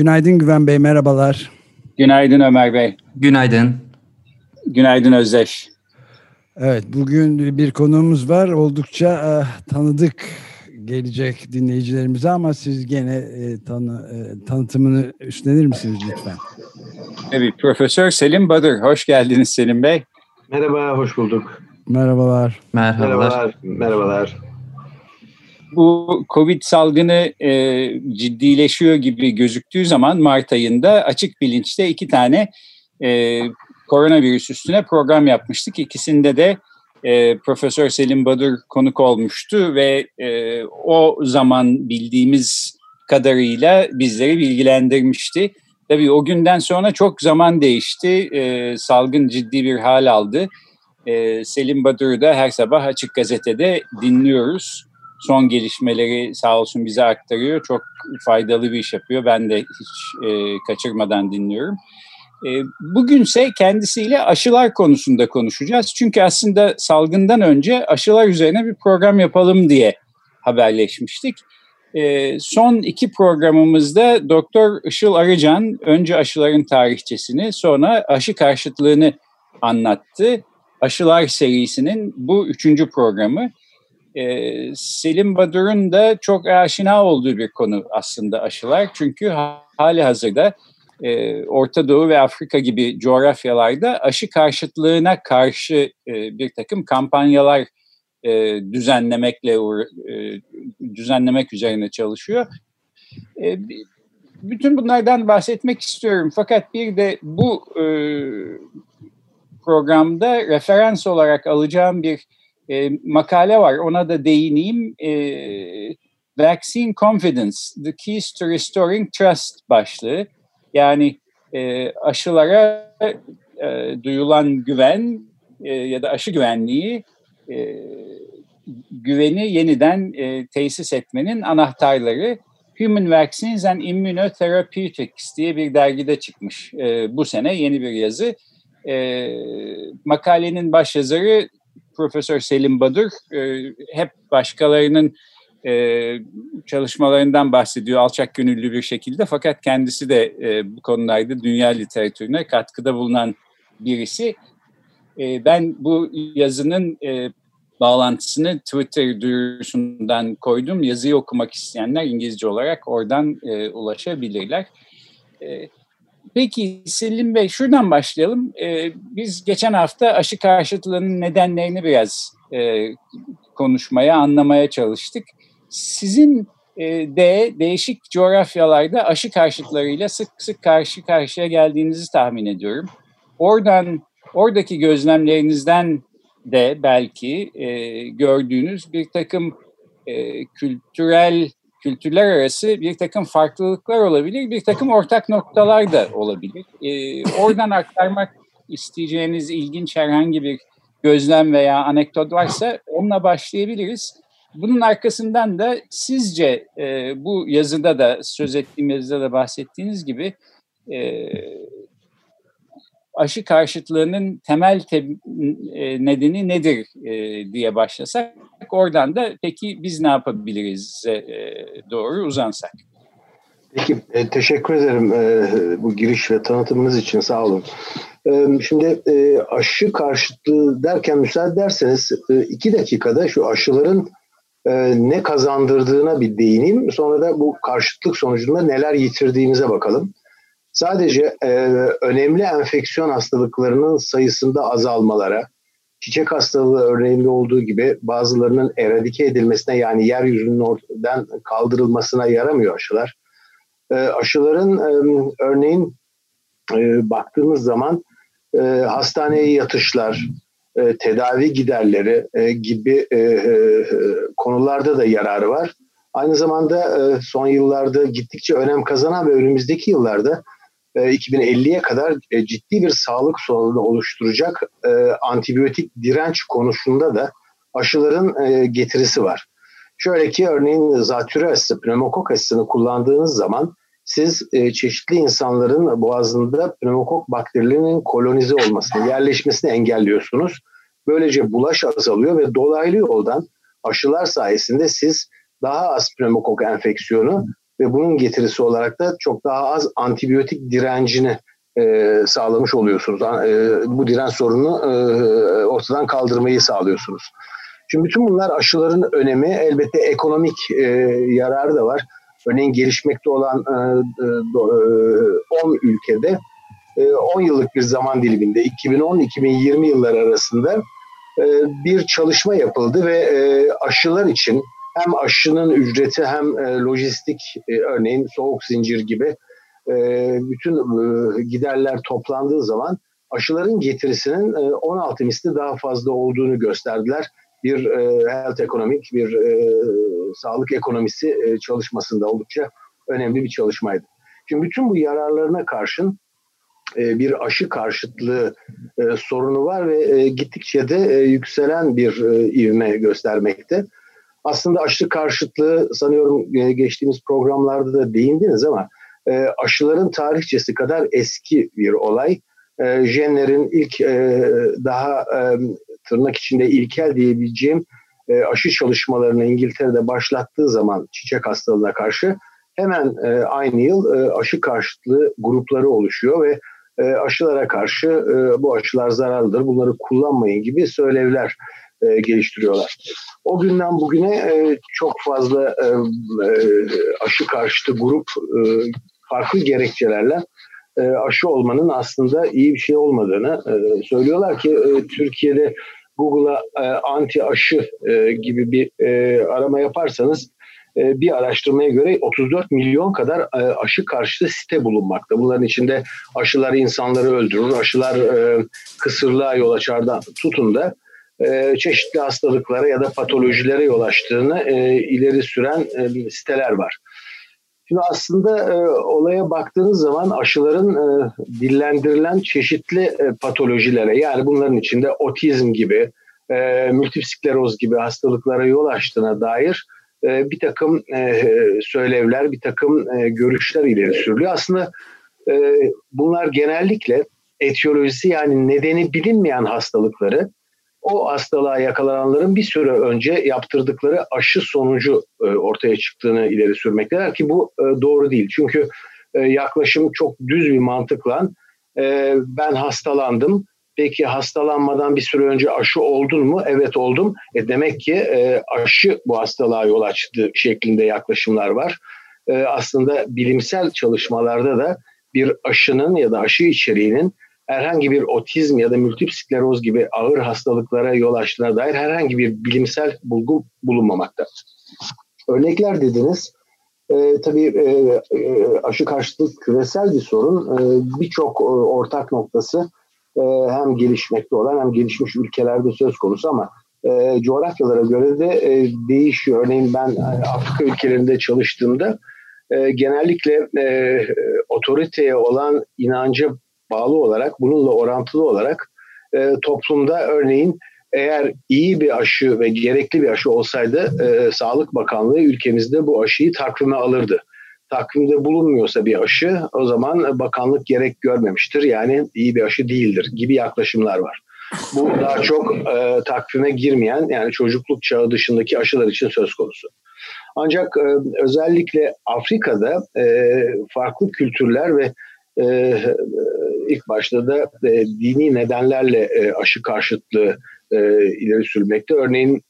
Günaydın Güven Bey, merhabalar. Günaydın Ömer Bey. Günaydın. Günaydın Özdeş. Evet, bugün bir konuğumuz var. Oldukça e, tanıdık gelecek dinleyicilerimize ama siz gene e, tanı, e, tanıtımını üstlenir misiniz lütfen? Tabii, Profesör Selim Badır. Hoş geldiniz Selim Bey. Merhaba, hoş bulduk. Merhabalar. Merhabalar. Merhabalar. Merhabalar. Bu Covid salgını e, ciddileşiyor gibi gözüktüğü zaman Mart ayında açık bilinçte iki tane e, koronavirüs üstüne program yapmıştık. İkisinde de e, Profesör Selim Badur konuk olmuştu ve e, o zaman bildiğimiz kadarıyla bizleri bilgilendirmişti. Tabii o günden sonra çok zaman değişti. E, salgın ciddi bir hal aldı. E, Selim Badur'u da her sabah Açık Gazete'de dinliyoruz. Son gelişmeleri sağ olsun bize aktarıyor. Çok faydalı bir iş yapıyor. Ben de hiç e, kaçırmadan dinliyorum. E, bugünse kendisiyle aşılar konusunda konuşacağız. Çünkü aslında salgından önce aşılar üzerine bir program yapalım diye haberleşmiştik. E, son iki programımızda Doktor Işıl Arıcan önce aşıların tarihçesini sonra aşı karşıtlığını anlattı. Aşılar serisinin bu üçüncü programı. Ee, Selim Badur'un da çok aşina olduğu bir konu aslında aşılar. Çünkü hali hazırda e, Orta Doğu ve Afrika gibi coğrafyalarda aşı karşıtlığına karşı e, bir takım kampanyalar e, düzenlemekle e, düzenlemek üzerine çalışıyor. E, bütün bunlardan bahsetmek istiyorum. Fakat bir de bu e, programda referans olarak alacağım bir e, makale var. Ona da değineyim. E, Vaccine Confidence, The Keys to Restoring Trust başlığı. Yani e, aşılara e, duyulan güven e, ya da aşı güvenliği e, güveni yeniden e, tesis etmenin anahtarları. Human Vaccines and Immunotherapeutics diye bir dergide çıkmış e, bu sene yeni bir yazı. E, makalenin başyazarı Profesör Selim Badur e, hep başkalarının e, çalışmalarından bahsediyor alçak gönüllü bir şekilde fakat kendisi de e, bu konularda dünya literatürüne katkıda bulunan birisi. E, ben bu yazının e, bağlantısını Twitter duyurusundan koydum. Yazıyı okumak isteyenler İngilizce olarak oradan e, ulaşabilirler. E, Peki Selim Bey şuradan başlayalım. Ee, biz geçen hafta aşı karşıtlığının nedenlerini biraz e, konuşmaya, anlamaya çalıştık. Sizin e, de değişik coğrafyalarda aşı karşıtlarıyla sık sık karşı karşıya geldiğinizi tahmin ediyorum. Oradan, oradaki gözlemlerinizden de belki e, gördüğünüz bir takım e, kültürel kültürler arası bir takım farklılıklar olabilir, bir takım ortak noktalar da olabilir. E, oradan aktarmak isteyeceğiniz ilginç herhangi bir gözlem veya anekdot varsa onunla başlayabiliriz. Bunun arkasından da sizce e, bu yazıda da söz ettiğim yazıda da bahsettiğiniz gibi e, aşı karşıtlığının temel te e, nedeni nedir e, diye başlasak oradan da peki biz ne yapabiliriz e, doğru uzansak. Peki e, teşekkür ederim e, bu giriş ve tanıtımınız için sağ olun. E, şimdi e, aşı karşıtlığı derken müsaade ederseniz e, iki dakikada şu aşıların e, ne kazandırdığına bir değineyim. Sonra da bu karşıtlık sonucunda neler yitirdiğimize bakalım. Sadece e, önemli enfeksiyon hastalıklarının sayısında azalmalara, çiçek hastalığı örneğinde olduğu gibi bazılarının eradike edilmesine yani yeryüzünden kaldırılmasına yaramıyor aşılar. E, aşıların e, örneğin e, baktığımız zaman e, hastaneye yatışlar, e, tedavi giderleri e, gibi e, e, konularda da yararı var. Aynı zamanda son yıllarda gittikçe önem kazanan ve önümüzdeki yıllarda 2050'ye kadar ciddi bir sağlık sorunu oluşturacak antibiyotik direnç konusunda da aşıların getirisi var. Şöyle ki örneğin zatürre aşısı, pneumokok aşısını kullandığınız zaman siz e, çeşitli insanların boğazında pneumokok bakterilerinin kolonize olmasını, yerleşmesini engelliyorsunuz. Böylece bulaş azalıyor ve dolaylı yoldan aşılar sayesinde siz daha az pneumokok enfeksiyonu ve bunun getirisi olarak da çok daha az antibiyotik direncini e, sağlamış oluyorsunuz. E, bu direnç sorununu e, ortadan kaldırmayı sağlıyorsunuz. Şimdi bütün bunlar aşıların önemi elbette ekonomik e, yararı da var. Örneğin gelişmekte olan 10 e, e, ülkede 10 yıllık bir zaman diliminde 2010-2020 yılları arasında bir çalışma yapıldı ve aşılar için hem aşının ücreti hem lojistik örneğin soğuk zincir gibi bütün giderler toplandığı zaman aşıların getirisinin 16 misli daha fazla olduğunu gösterdiler bir e, health ekonomik, bir e, sağlık ekonomisi e, çalışmasında oldukça önemli bir çalışmaydı. Şimdi bütün bu yararlarına karşın e, bir aşı karşıtlığı e, sorunu var ve e, gittikçe de e, yükselen bir e, ivme göstermekte. Aslında aşı karşıtlığı sanıyorum e, geçtiğimiz programlarda da değindiniz ama e, aşıların tarihçesi kadar eski bir olay. E, jenlerin ilk daha tırnak içinde ilkel diyebileceğim aşı çalışmalarını İngiltere'de başlattığı zaman çiçek hastalığına karşı hemen aynı yıl aşı karşıtlığı grupları oluşuyor ve aşılara karşı bu aşılar zararlıdır, bunları kullanmayın gibi söylevler e, geliştiriyorlar. O günden bugüne e, çok fazla e, e, aşı karşıtı grup e, farklı gerekçelerle e, aşı olmanın aslında iyi bir şey olmadığını e, söylüyorlar ki e, Türkiye'de Google'a e, anti aşı e, gibi bir e, arama yaparsanız e, bir araştırmaya göre 34 milyon kadar e, aşı karşıtı site bulunmakta. Bunların içinde aşılar insanları öldürür, aşılar e, kısırlığa yol açardan tutun da e, çeşitli hastalıklara ya da patolojilere yol açtığını e, ileri süren e, siteler var. Şimdi aslında e, olaya baktığınız zaman aşıların e, dillendirilen çeşitli e, patolojilere yani bunların içinde otizm gibi, e, multiple gibi hastalıklara yol açtığına dair e, bir takım e, söylevler, bir takım e, görüşler ileri sürülüyor. Aslında e, bunlar genellikle etiyolojisi yani nedeni bilinmeyen hastalıkları o hastalığa yakalananların bir süre önce yaptırdıkları aşı sonucu e, ortaya çıktığını ileri sürmekteler ki bu e, doğru değil. Çünkü e, yaklaşım çok düz bir mantıkla ben hastalandım. Peki hastalanmadan bir süre önce aşı oldun mu? Evet oldum. E demek ki aşı bu hastalığa yol açtı şeklinde yaklaşımlar var. aslında bilimsel çalışmalarda da bir aşının ya da aşı içeriğinin herhangi bir otizm ya da multiple skleroz gibi ağır hastalıklara yol açtığına dair herhangi bir bilimsel bulgu bulunmamakta. Örnekler dediniz. E, tabii e, e, aşı karşıtlık küresel bir sorun. E, Birçok e, ortak noktası e, hem gelişmekte olan hem gelişmiş ülkelerde söz konusu ama e, coğrafyalara göre de e, değişiyor. Örneğin ben e, Afrika ülkelerinde çalıştığımda e, genellikle e, otoriteye olan inancı bağlı olarak bununla orantılı olarak e, toplumda örneğin eğer iyi bir aşı ve gerekli bir aşı olsaydı e, Sağlık Bakanlığı ülkemizde bu aşıyı takvime alırdı. Takvimde bulunmuyorsa bir aşı o zaman bakanlık gerek görmemiştir. Yani iyi bir aşı değildir gibi yaklaşımlar var. Bu daha çok e, takvime girmeyen yani çocukluk çağı dışındaki aşılar için söz konusu. Ancak e, özellikle Afrika'da e, farklı kültürler ve e, ilk başta da e, dini nedenlerle e, aşı karşıtlığı e, ileri sürmekte. Örneğin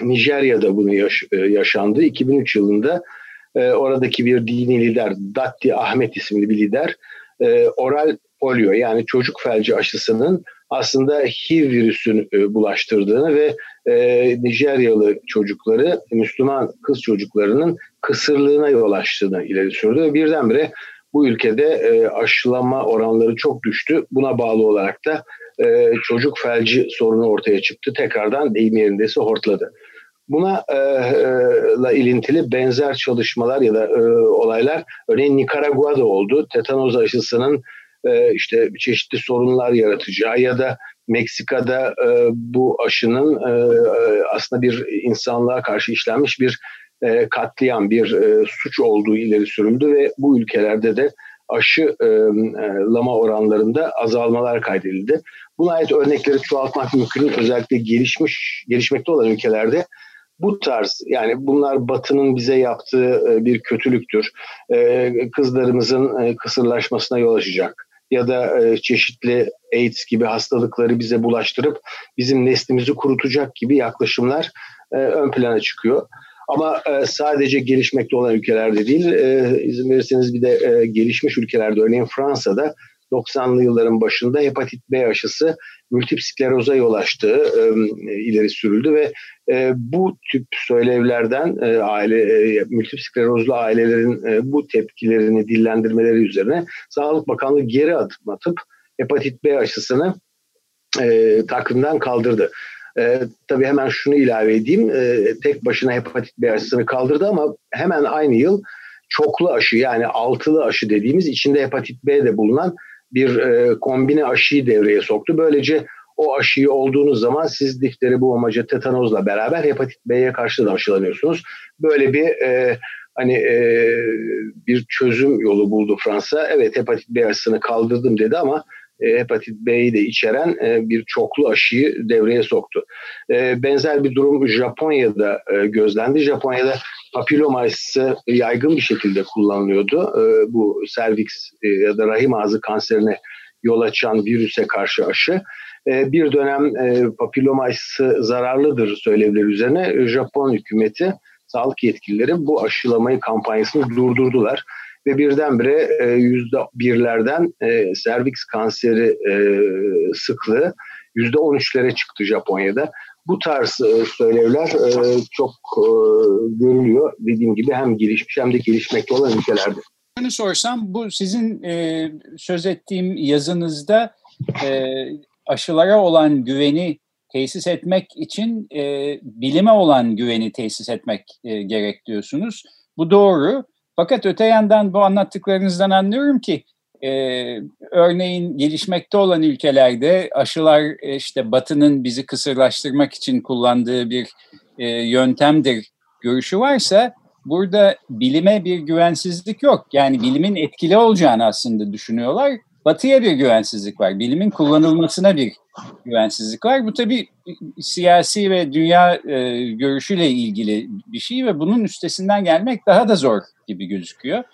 Nijerya'da bunu yaş, e, yaşandı. 2003 yılında e, oradaki bir dini lider, Datti Ahmet isimli bir lider, e, oral polio yani çocuk felci aşısının aslında HIV virüsünü e, bulaştırdığını ve e, Nijeryalı çocukları, Müslüman kız çocuklarının kısırlığına yol açtığını ileri sürdü. Birdenbire bu ülkede e, aşılama oranları çok düştü. Buna bağlı olarak da e, çocuk felci sorunu ortaya çıktı. Tekrardan deyim yerindeyse hortladı. Buna e, e, ilintili benzer çalışmalar ya da e, olaylar örneğin Nikaragua'da oldu. Tetanoz aşısının e, işte çeşitli sorunlar yaratacağı ya da Meksika'da e, bu aşının e, e, aslında bir insanlığa karşı işlenmiş bir e, katliam, bir e, suç olduğu ileri sürüldü ve bu ülkelerde de aşı e, e, oranlarında azalmalar kaydedildi. Buna ait örnekleri çoğaltmak mümkün. Özellikle gelişmiş, gelişmekte olan ülkelerde bu tarz yani bunlar Batı'nın bize yaptığı e, bir kötülüktür. Kızlarımızın kısırlaşmasına yol açacak ya da çeşitli AIDS gibi hastalıkları bize bulaştırıp bizim neslimizi kurutacak gibi yaklaşımlar ön plana çıkıyor. Ama e, sadece gelişmekte olan ülkelerde değil, e, izin verirseniz bir de e, gelişmiş ülkelerde, örneğin Fransa'da 90'lı yılların başında hepatit B aşısı multip yol açtığı e, ileri sürüldü ve e, bu tip söylevlerden e, aile e, multip ailelerin e, bu tepkilerini dillendirmeleri üzerine Sağlık Bakanlığı geri adım atıp hepatit B aşısını e, takvimden kaldırdı. E, tabii hemen şunu ilave edeyim. E, tek başına hepatit B aşısını kaldırdı ama hemen aynı yıl çoklu aşı yani altılı aşı dediğimiz içinde hepatit B de bulunan bir e, kombine aşıyı devreye soktu. Böylece o aşıyı olduğunuz zaman siz difteri, bu amacı tetanozla beraber hepatit B'ye karşı da aşılanıyorsunuz. Böyle bir e, hani e, bir çözüm yolu buldu Fransa. Evet hepatit B aşısını kaldırdım dedi ama e, hepatit B'yi de içeren e, bir çoklu aşıyı devreye soktu. E, benzer bir durum Japonya'da gözlendi. Japonya'da papilloma aşısı yaygın bir şekilde kullanılıyordu. Bu serviks ya da rahim ağzı kanserine yol açan virüse karşı aşı. Bir dönem e, zararlıdır söylevleri üzerine Japon hükümeti sağlık yetkilileri bu aşılamayı kampanyasını durdurdular ve birdenbire e, yüzde birlerden e, serviks kanseri e, sıklığı yüzde on üçlere çıktı Japonya'da. Bu tarz e, söylevler e, çok e, görülüyor. Dediğim gibi hem gelişmiş hem de gelişmekte olan ülkelerde. Şunu sorsam bu sizin e, söz ettiğim yazınızda e, aşılara olan güveni tesis etmek için e, bilime olan güveni tesis etmek e, gerek diyorsunuz. Bu doğru. Fakat öte yandan bu anlattıklarınızdan anlıyorum ki e, örneğin gelişmekte olan ülkelerde aşılar e, işte Batı'nın bizi kısırlaştırmak için kullandığı bir e, yöntemdir görüşü varsa burada bilime bir güvensizlik yok. Yani bilimin etkili olacağını aslında düşünüyorlar. Batı'ya bir güvensizlik var. Bilimin kullanılmasına bir güvensizlik var. Bu tabii siyasi ve dünya e, görüşüyle ilgili bir şey ve bunun üstesinden gelmek daha da zor gibi gözüküyor.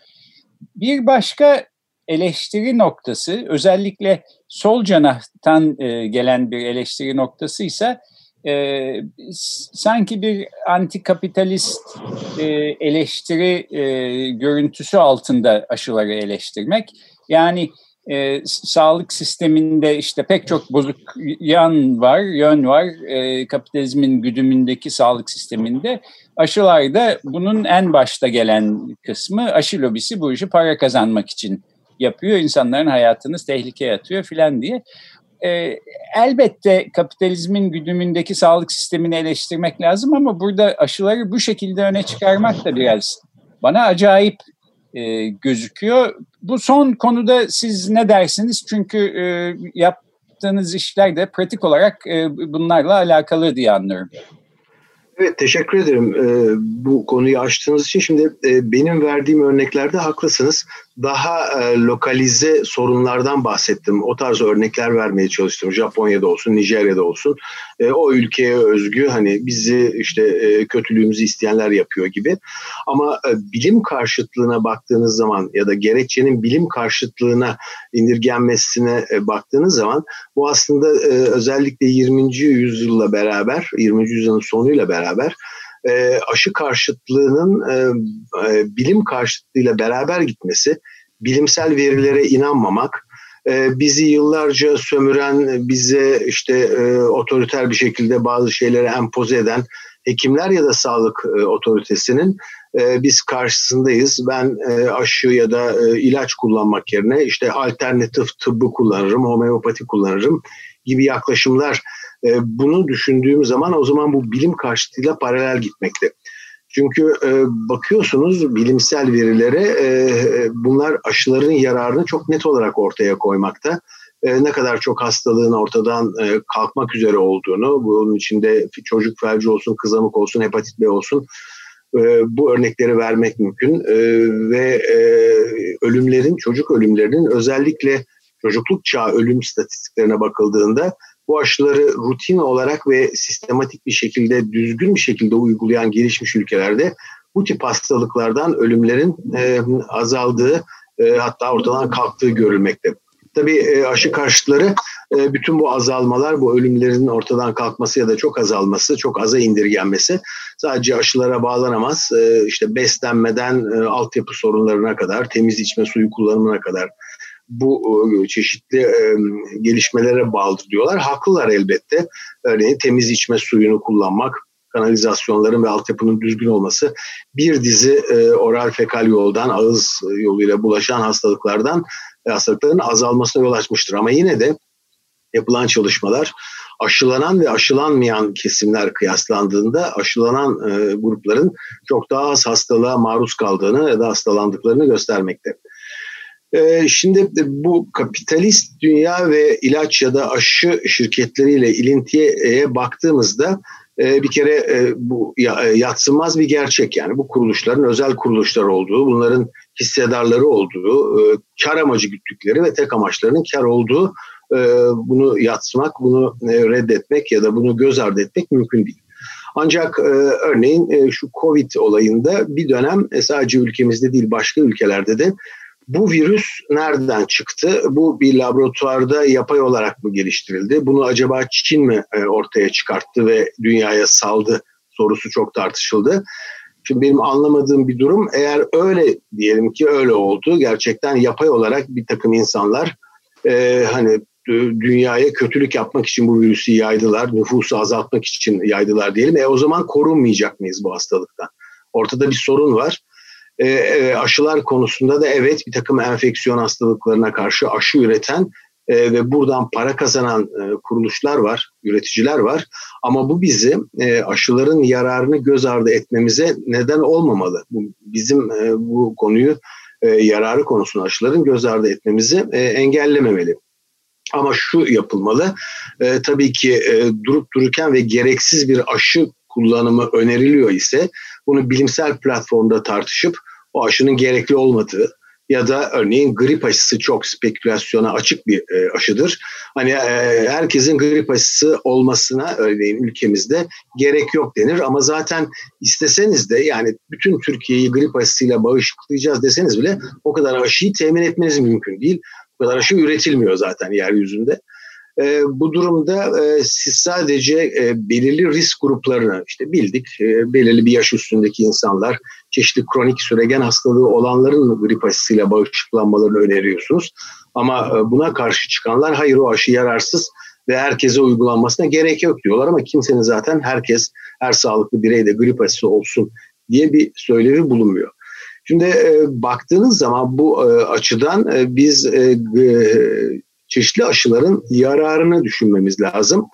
Bir başka eleştiri noktası özellikle sol canahtan e, gelen bir eleştiri noktası ise e, sanki bir antikapitalist e, eleştiri e, görüntüsü altında aşıları eleştirmek. Yani e, sağlık sisteminde işte pek çok bozuk yan var, yön var e, kapitalizmin güdümündeki sağlık sisteminde. Aşılarda bunun en başta gelen kısmı aşı lobisi bu işi para kazanmak için yapıyor. İnsanların hayatını tehlikeye atıyor filan diye. E, elbette kapitalizmin güdümündeki sağlık sistemini eleştirmek lazım ama burada aşıları bu şekilde öne çıkarmak da biraz bana acayip e, gözüküyor. Bu son konuda siz ne dersiniz? Çünkü e, yaptığınız işler de pratik olarak e, bunlarla alakalı diye anlıyorum. Evet teşekkür ederim e, bu konuyu açtığınız için. Şimdi e, benim verdiğim örneklerde haklısınız daha e, lokalize sorunlardan bahsettim. O tarz örnekler vermeye çalıştım. Japonya'da olsun, Nijerya'da olsun. E, o ülkeye özgü hani bizi işte e, kötülüğümüzü isteyenler yapıyor gibi. Ama e, bilim karşıtlığına baktığınız zaman ya da gerekçenin bilim karşıtlığına indirgenmesine e, baktığınız zaman bu aslında e, özellikle 20. yüzyılla beraber, 20. yüzyılın sonuyla beraber e, aşı karşıtlığının e, e, bilim karşıtlığıyla beraber gitmesi, bilimsel verilere inanmamak, e, bizi yıllarca sömüren, bize işte e, otoriter bir şekilde bazı şeyleri empoze eden hekimler ya da sağlık e, otoritesinin e, biz karşısındayız. Ben e, aşı ya da e, ilaç kullanmak yerine işte alternatif tıbbı kullanırım, homeopati kullanırım gibi yaklaşımlar E, bunu düşündüğüm zaman o zaman bu bilim karşıtıyla paralel gitmekte. Çünkü e, bakıyorsunuz bilimsel verilere e, bunlar aşıların yararını çok net olarak ortaya koymakta. E, ne kadar çok hastalığın ortadan e, kalkmak üzere olduğunu, bunun içinde çocuk felci olsun, kızamık olsun, hepatit B olsun e, bu örnekleri vermek mümkün. E, ve e, ölümlerin, çocuk ölümlerinin özellikle çocukluk çağı ölüm statistiklerine bakıldığında bu aşıları rutin olarak ve sistematik bir şekilde, düzgün bir şekilde uygulayan gelişmiş ülkelerde bu tip hastalıklardan ölümlerin e, azaldığı e, hatta ortadan kalktığı görülmekte. Tabii e, aşı karşıtları e, bütün bu azalmalar, bu ölümlerin ortadan kalkması ya da çok azalması, çok aza indirgenmesi sadece aşılara bağlanamaz. E, işte beslenmeden e, altyapı sorunlarına kadar, temiz içme suyu kullanımına kadar bu e, çeşitli e, gelişmelere bağlıdır diyorlar. Haklılar elbette. Örneğin temiz içme suyunu kullanmak, kanalizasyonların ve altyapının düzgün olması bir dizi e, oral fekal yoldan, ağız yoluyla bulaşan hastalıklardan hastalıkların azalmasına yol açmıştır. Ama yine de yapılan çalışmalar aşılanan ve aşılanmayan kesimler kıyaslandığında aşılanan e, grupların çok daha az hastalığa maruz kaldığını ya da hastalandıklarını göstermekte. Ee, şimdi bu kapitalist dünya ve ilaç ya da aşı şirketleriyle ilintiye baktığımızda e, bir kere e, bu e, yatsınmaz bir gerçek yani bu kuruluşların özel kuruluşlar olduğu, bunların hissedarları olduğu, kar amacı güttükleri ve tek amaçlarının kar olduğu bunu yatsımak, bunu reddetmek ya da bunu göz ardı etmek mümkün değil. Ancak örneğin şu Covid olayında bir dönem sadece ülkemizde değil başka ülkelerde de bu virüs nereden çıktı? Bu bir laboratuvarda yapay olarak mı geliştirildi? Bunu acaba Çin mi e, ortaya çıkarttı ve dünyaya saldı sorusu çok tartışıldı. Şimdi benim anlamadığım bir durum eğer öyle diyelim ki öyle oldu. Gerçekten yapay olarak bir takım insanlar e, hani dünyaya kötülük yapmak için bu virüsü yaydılar, nüfusu azaltmak için yaydılar diyelim. E o zaman korunmayacak mıyız bu hastalıktan? Ortada bir sorun var e, e, aşılar konusunda da evet bir takım enfeksiyon hastalıklarına karşı aşı üreten e, ve buradan para kazanan e, kuruluşlar var, üreticiler var. Ama bu bizi e, aşıların yararını göz ardı etmemize neden olmamalı. Bu, bizim e, bu konuyu e, yararı konusunda aşıların göz ardı etmemizi e, engellememeli. Ama şu yapılmalı, e, tabii ki e, durup dururken ve gereksiz bir aşı kullanımı öneriliyor ise bunu bilimsel platformda tartışıp o aşının gerekli olmadığı ya da örneğin grip aşısı çok spekülasyona açık bir e, aşıdır. Hani e, herkesin grip aşısı olmasına örneğin ülkemizde gerek yok denir ama zaten isteseniz de yani bütün Türkiye'yi grip aşısıyla bağışıklayacağız deseniz bile o kadar aşıyı temin etmeniz mümkün değil. O kadar aşı üretilmiyor zaten yeryüzünde. E, bu durumda e, siz sadece e, belirli risk gruplarını işte bildik e, belirli bir yaş üstündeki insanlar çeşitli kronik süregen hastalığı olanların grip aşısıyla bağışıklanmalarını öneriyorsunuz. Ama e, buna karşı çıkanlar hayır o aşı yararsız ve herkese uygulanmasına gerek yok diyorlar ama kimsenin zaten herkes her sağlıklı birey de grip aşısı olsun diye bir söylevi bulunmuyor. Şimdi e, baktığınız zaman bu e, açıdan e, biz e, çeşitli aşıların yararını düşünmemiz lazım.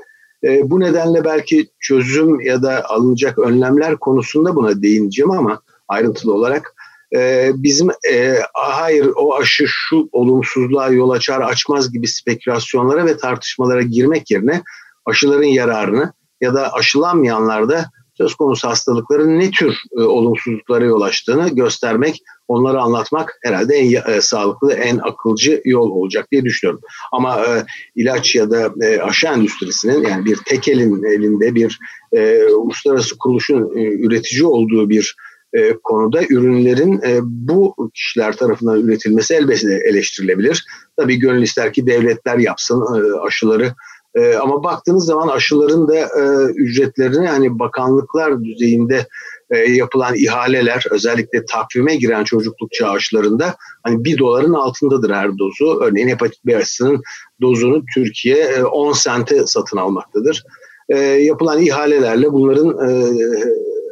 E, bu nedenle belki çözüm ya da alınacak önlemler konusunda buna değineceğim ama ayrıntılı olarak e, bizim e, hayır o aşı şu olumsuzluğa yol açar açmaz gibi spekülasyonlara ve tartışmalara girmek yerine aşıların yararını ya da aşılanmayanlarda söz konusu hastalıkların ne tür e, olumsuzluklara yol açtığını göstermek, onları anlatmak herhalde en e, sağlıklı, en akılcı yol olacak diye düşünüyorum. Ama e, ilaç ya da e, aşı endüstrisinin yani bir tek elin elinde bir e, uluslararası kuruluşun e, üretici olduğu bir e, konuda ürünlerin e, bu kişiler tarafından üretilmesi elbette eleştirilebilir. Tabii gönül ister ki devletler yapsın e, aşıları e, ama baktığınız zaman aşıların da e, ücretlerini hani bakanlıklar düzeyinde e, yapılan ihaleler özellikle takvime giren çocukluk çağı aşılarında hani bir doların altındadır her dozu. Örneğin hepatit B aşısının dozunu Türkiye e, 10 sente satın almaktadır. E, yapılan ihalelerle bunların e,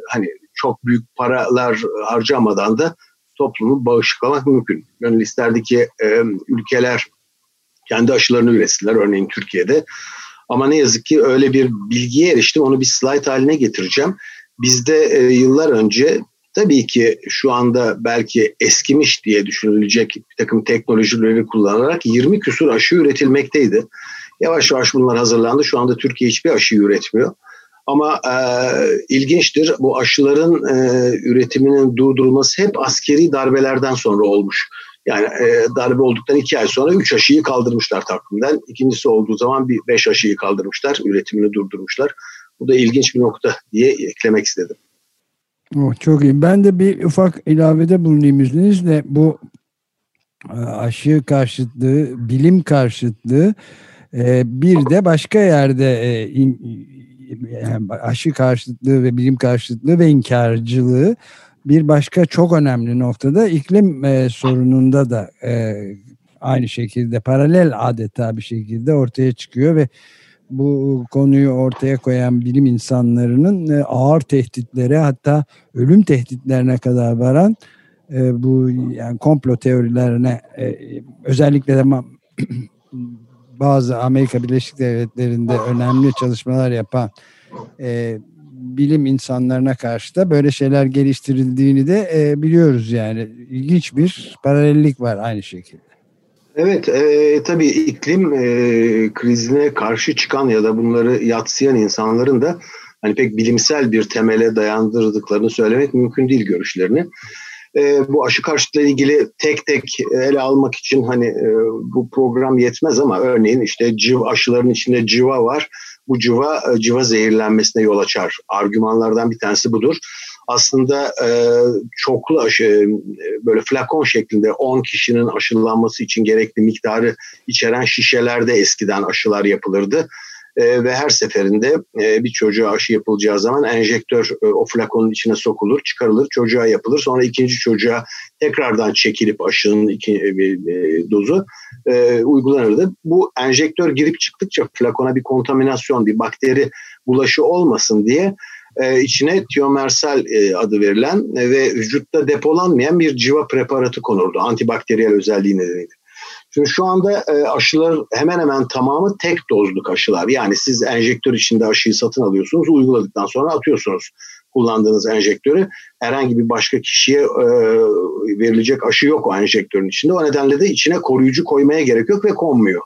hani çok büyük paralar harcamadan da toplumu bağışıklamak mümkün. Gönül isterdi ki e, ülkeler kendi aşılarını üretsinler örneğin Türkiye'de. Ama ne yazık ki öyle bir bilgiye eriştim. Onu bir slide haline getireceğim. Bizde e, yıllar önce tabii ki şu anda belki eskimiş diye düşünülecek bir takım teknolojileri kullanarak 20 küsur aşı üretilmekteydi. Yavaş yavaş bunlar hazırlandı. Şu anda Türkiye hiçbir aşı üretmiyor. Ama e, ilginçtir bu aşıların e, üretiminin durdurulması hep askeri darbelerden sonra olmuş. Yani e, darbe olduktan iki ay sonra üç aşıyı kaldırmışlar takvimden. İkincisi olduğu zaman bir beş aşıyı kaldırmışlar, üretimini durdurmuşlar. Bu da ilginç bir nokta diye eklemek istedim. Oh, çok iyi. Ben de bir ufak ilavede bulunayım izninizle. Bu e, aşı karşıtlığı, bilim karşıtlığı e, bir de başka yerde e, aşı karşıtlığı ve bilim karşıtlığı ve inkarcılığı bir başka çok önemli noktada iklim e, sorununda da e, aynı şekilde paralel adeta bir şekilde ortaya çıkıyor ve bu konuyu ortaya koyan bilim insanlarının e, ağır tehditlere hatta ölüm tehditlerine kadar varan e, bu yani komplo teorilerine e, özellikle de bazı Amerika Birleşik Devletleri'nde önemli çalışmalar yapan e, bilim insanlarına karşı da böyle şeyler geliştirildiğini de e, biliyoruz yani. ilginç bir paralellik var aynı şekilde. Evet, e, tabii iklim e, krizine karşı çıkan ya da bunları yatsıyan insanların da hani pek bilimsel bir temele dayandırdıklarını söylemek mümkün değil görüşlerini. E, bu aşı karşıtlığı ilgili tek tek ele almak için hani e, bu program yetmez ama örneğin işte civ aşıların içinde civa var bu civa e, civa zehirlenmesine yol açar. Argümanlardan bir tanesi budur. Aslında e, çoklu aşı e, böyle flakon şeklinde 10 kişinin aşılanması için gerekli miktarı içeren şişelerde eskiden aşılar yapılırdı. E, ve her seferinde e, bir çocuğa aşı yapılacağı zaman enjektör e, o flakonun içine sokulur, çıkarılır, çocuğa yapılır. Sonra ikinci çocuğa tekrardan çekilip aşının iki, e, e, dozu e, uygulanırdı. Bu enjektör girip çıktıkça flakona bir kontaminasyon, bir bakteri bulaşı olmasın diye e, içine tiomersal e, adı verilen e, ve vücutta depolanmayan bir civa preparatı konurdu antibakteriyel özelliği nedeniyle. Şimdi şu anda e, aşılar hemen hemen tamamı tek dozluk aşılar. Yani siz enjektör içinde aşıyı satın alıyorsunuz, uyguladıktan sonra atıyorsunuz kullandığınız enjektörü. Herhangi bir başka kişiye e, verilecek aşı yok o enjektörün içinde. O nedenle de içine koruyucu koymaya gerek yok ve konmuyor.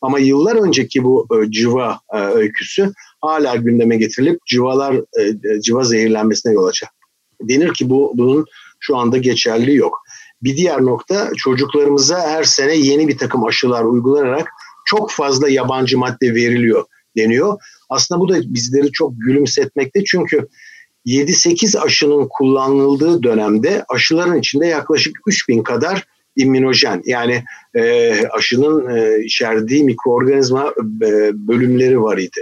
Ama yıllar önceki bu e, civa e, öyküsü hala gündeme getirilip civalar e, e civa zehirlenmesine yol açar. Denir ki bu bunun şu anda geçerli yok. Bir diğer nokta çocuklarımıza her sene yeni bir takım aşılar uygulanarak çok fazla yabancı madde veriliyor deniyor. Aslında bu da bizleri çok gülümsetmekte çünkü 7-8 aşının kullanıldığı dönemde aşıların içinde yaklaşık 3000 kadar immünojen yani e, aşının e, içerdiği mikroorganizma e, bölümleri var idi.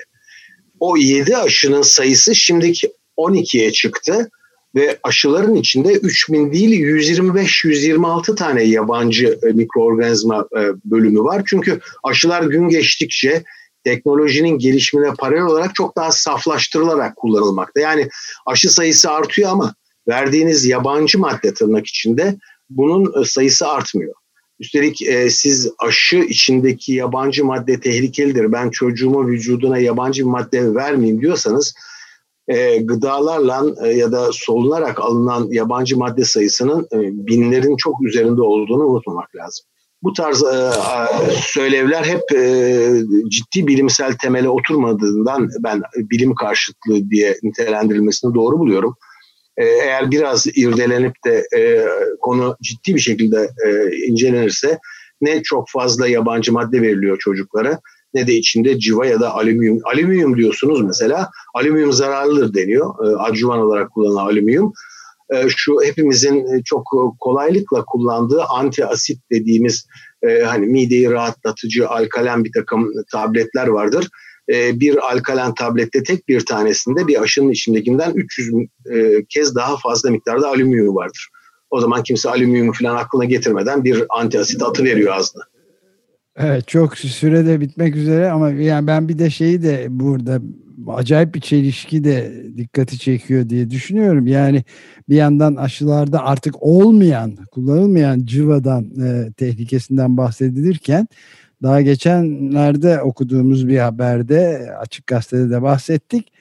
O 7 aşının sayısı şimdiki 12'ye çıktı ve aşıların içinde 3000 değil 125-126 tane yabancı e, mikroorganizma e, bölümü var. Çünkü aşılar gün geçtikçe teknolojinin gelişimine paralel olarak çok daha saflaştırılarak kullanılmakta. Yani aşı sayısı artıyor ama verdiğiniz yabancı madde tırnak içinde bunun e, sayısı artmıyor. Üstelik e, siz aşı içindeki yabancı madde tehlikelidir. Ben çocuğuma vücuduna yabancı bir madde vermeyeyim diyorsanız e, gıdalarla e, ya da solunarak alınan yabancı madde sayısının e, binlerin çok üzerinde olduğunu unutmamak lazım. Bu tarz e, söylevler hep e, ciddi bilimsel temele oturmadığından ben bilim karşıtlığı diye nitelendirilmesini doğru buluyorum. E, eğer biraz irdelenip de e, konu ciddi bir şekilde e, incelenirse ne çok fazla yabancı madde veriliyor çocuklara ne de içinde civa ya da alüminyum. Alüminyum diyorsunuz mesela. Alüminyum zararlıdır deniyor. E, adjuvan olarak kullanılan alüminyum. E, şu hepimizin çok kolaylıkla kullandığı anti asit dediğimiz e, hani mideyi rahatlatıcı alkalen bir takım tabletler vardır. E, bir alkalen tablette tek bir tanesinde bir aşının içindekinden 300 e, kez daha fazla miktarda alüminyum vardır. O zaman kimse alüminyum falan aklına getirmeden bir anti asit atı veriyor ağzına. Evet çok sürede bitmek üzere ama yani ben bir de şeyi de burada acayip bir çelişki de dikkati çekiyor diye düşünüyorum. Yani bir yandan aşılarda artık olmayan, kullanılmayan cıvadan e, tehlikesinden bahsedilirken Daha geçenlerde okuduğumuz bir haberde Açık Gazete'de de bahsettik.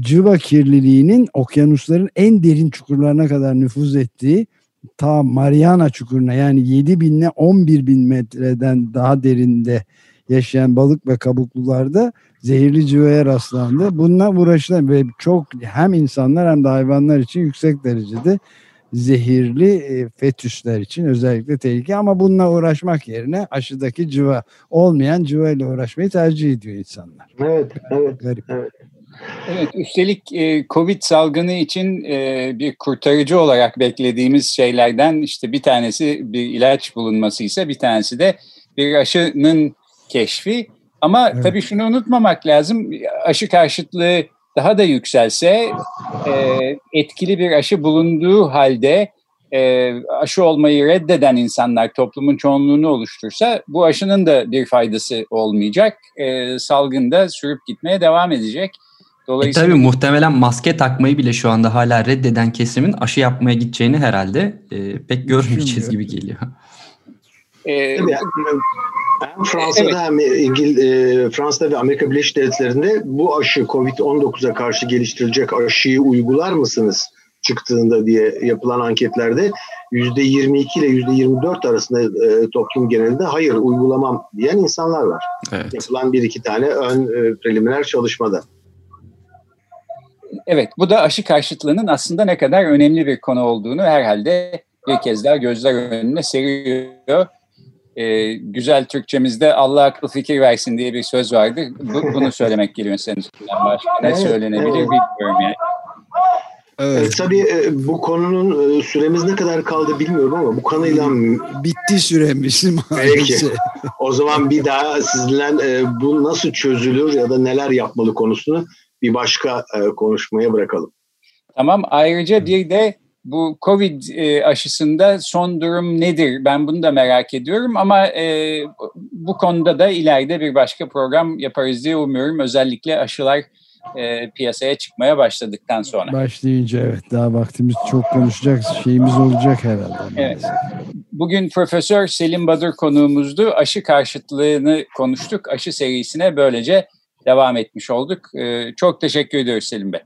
Cıva kirliliğinin okyanusların en derin çukurlarına kadar nüfuz ettiği ta Mariana Çukuru'na yani 7 bin ile 11 bin metreden daha derinde yaşayan balık ve kabuklularda zehirli civaya rastlandı. Bununla uğraşılan ve çok hem insanlar hem de hayvanlar için yüksek derecede zehirli e, fetüsler için özellikle tehlike ama bununla uğraşmak yerine aşıdaki civa olmayan civa ile uğraşmayı tercih ediyor insanlar. Evet, evet. Garip. evet. Evet, üstelik e, Covid salgını için e, bir kurtarıcı olarak beklediğimiz şeylerden işte bir tanesi bir ilaç bulunması ise bir tanesi de bir aşının keşfi. Ama Evet. tabii şunu unutmamak lazım, aşı karşıtlığı daha da yükselse, e, etkili bir aşı bulunduğu halde e, aşı olmayı reddeden insanlar toplumun çoğunluğunu oluştursa bu aşının da bir faydası olmayacak. E, salgın da sürüp gitmeye devam edecek. E Dolayısıyla tabii muhtemelen maske takmayı bile şu anda hala reddeden kesimin aşı yapmaya gideceğini herhalde e, pek görmeyeceğiz gibi geliyor. e, Tabii, hem Fransa'da Evet. hem İngil e, Fransa'da ve Amerika Birleşik Devletleri'nde bu aşı Covid-19'a karşı geliştirilecek aşıyı uygular mısınız çıktığında diye yapılan anketlerde %22 ile %24 arasında e, toplum genelinde hayır uygulamam diyen insanlar var. Evet. Yapılan bir iki tane ön e, preliminer çalışmada. Evet, bu da aşı karşıtlığının aslında ne kadar önemli bir konu olduğunu herhalde bir kez daha gözler önüne seriyor. Ee, güzel Türkçemizde Allah akıl fikir versin diye bir söz vardı. Bu, bunu söylemek geliyor senin üstünden başka. Ne Evet, söylenebilir evet. bilmiyorum yani. E, tabii e, bu konunun e, süremiz ne kadar kaldı bilmiyorum ama bu konuyla Bitti süremiz Peki. O zaman bir daha sizinle e, bu nasıl çözülür ya da neler yapmalı konusunu bir başka e, konuşmaya bırakalım. Tamam, ayrıca bir de bu Covid e, aşısında son durum nedir? Ben bunu da merak ediyorum ama e, bu konuda da ileride bir başka program yaparız diye umuyorum. Özellikle aşılar e, piyasaya çıkmaya başladıktan sonra. Başlayınca evet daha vaktimiz çok konuşacak şeyimiz olacak herhalde. Evet. Bugün Profesör Selim Badur konuğumuzdu. Aşı karşıtlığını konuştuk. Aşı serisine böylece devam etmiş olduk. E, çok teşekkür ediyoruz Selim Bey.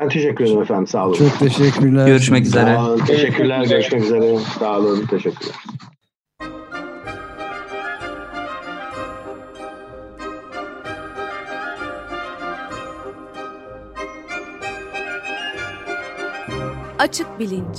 Ben teşekkür ederim efendim. Sağ olun. Çok teşekkürler. Görüşmek üzere. Sağ olun. Teşekkürler. Görüşmek üzere. Sağ olun. Teşekkürler. Açık bilinç.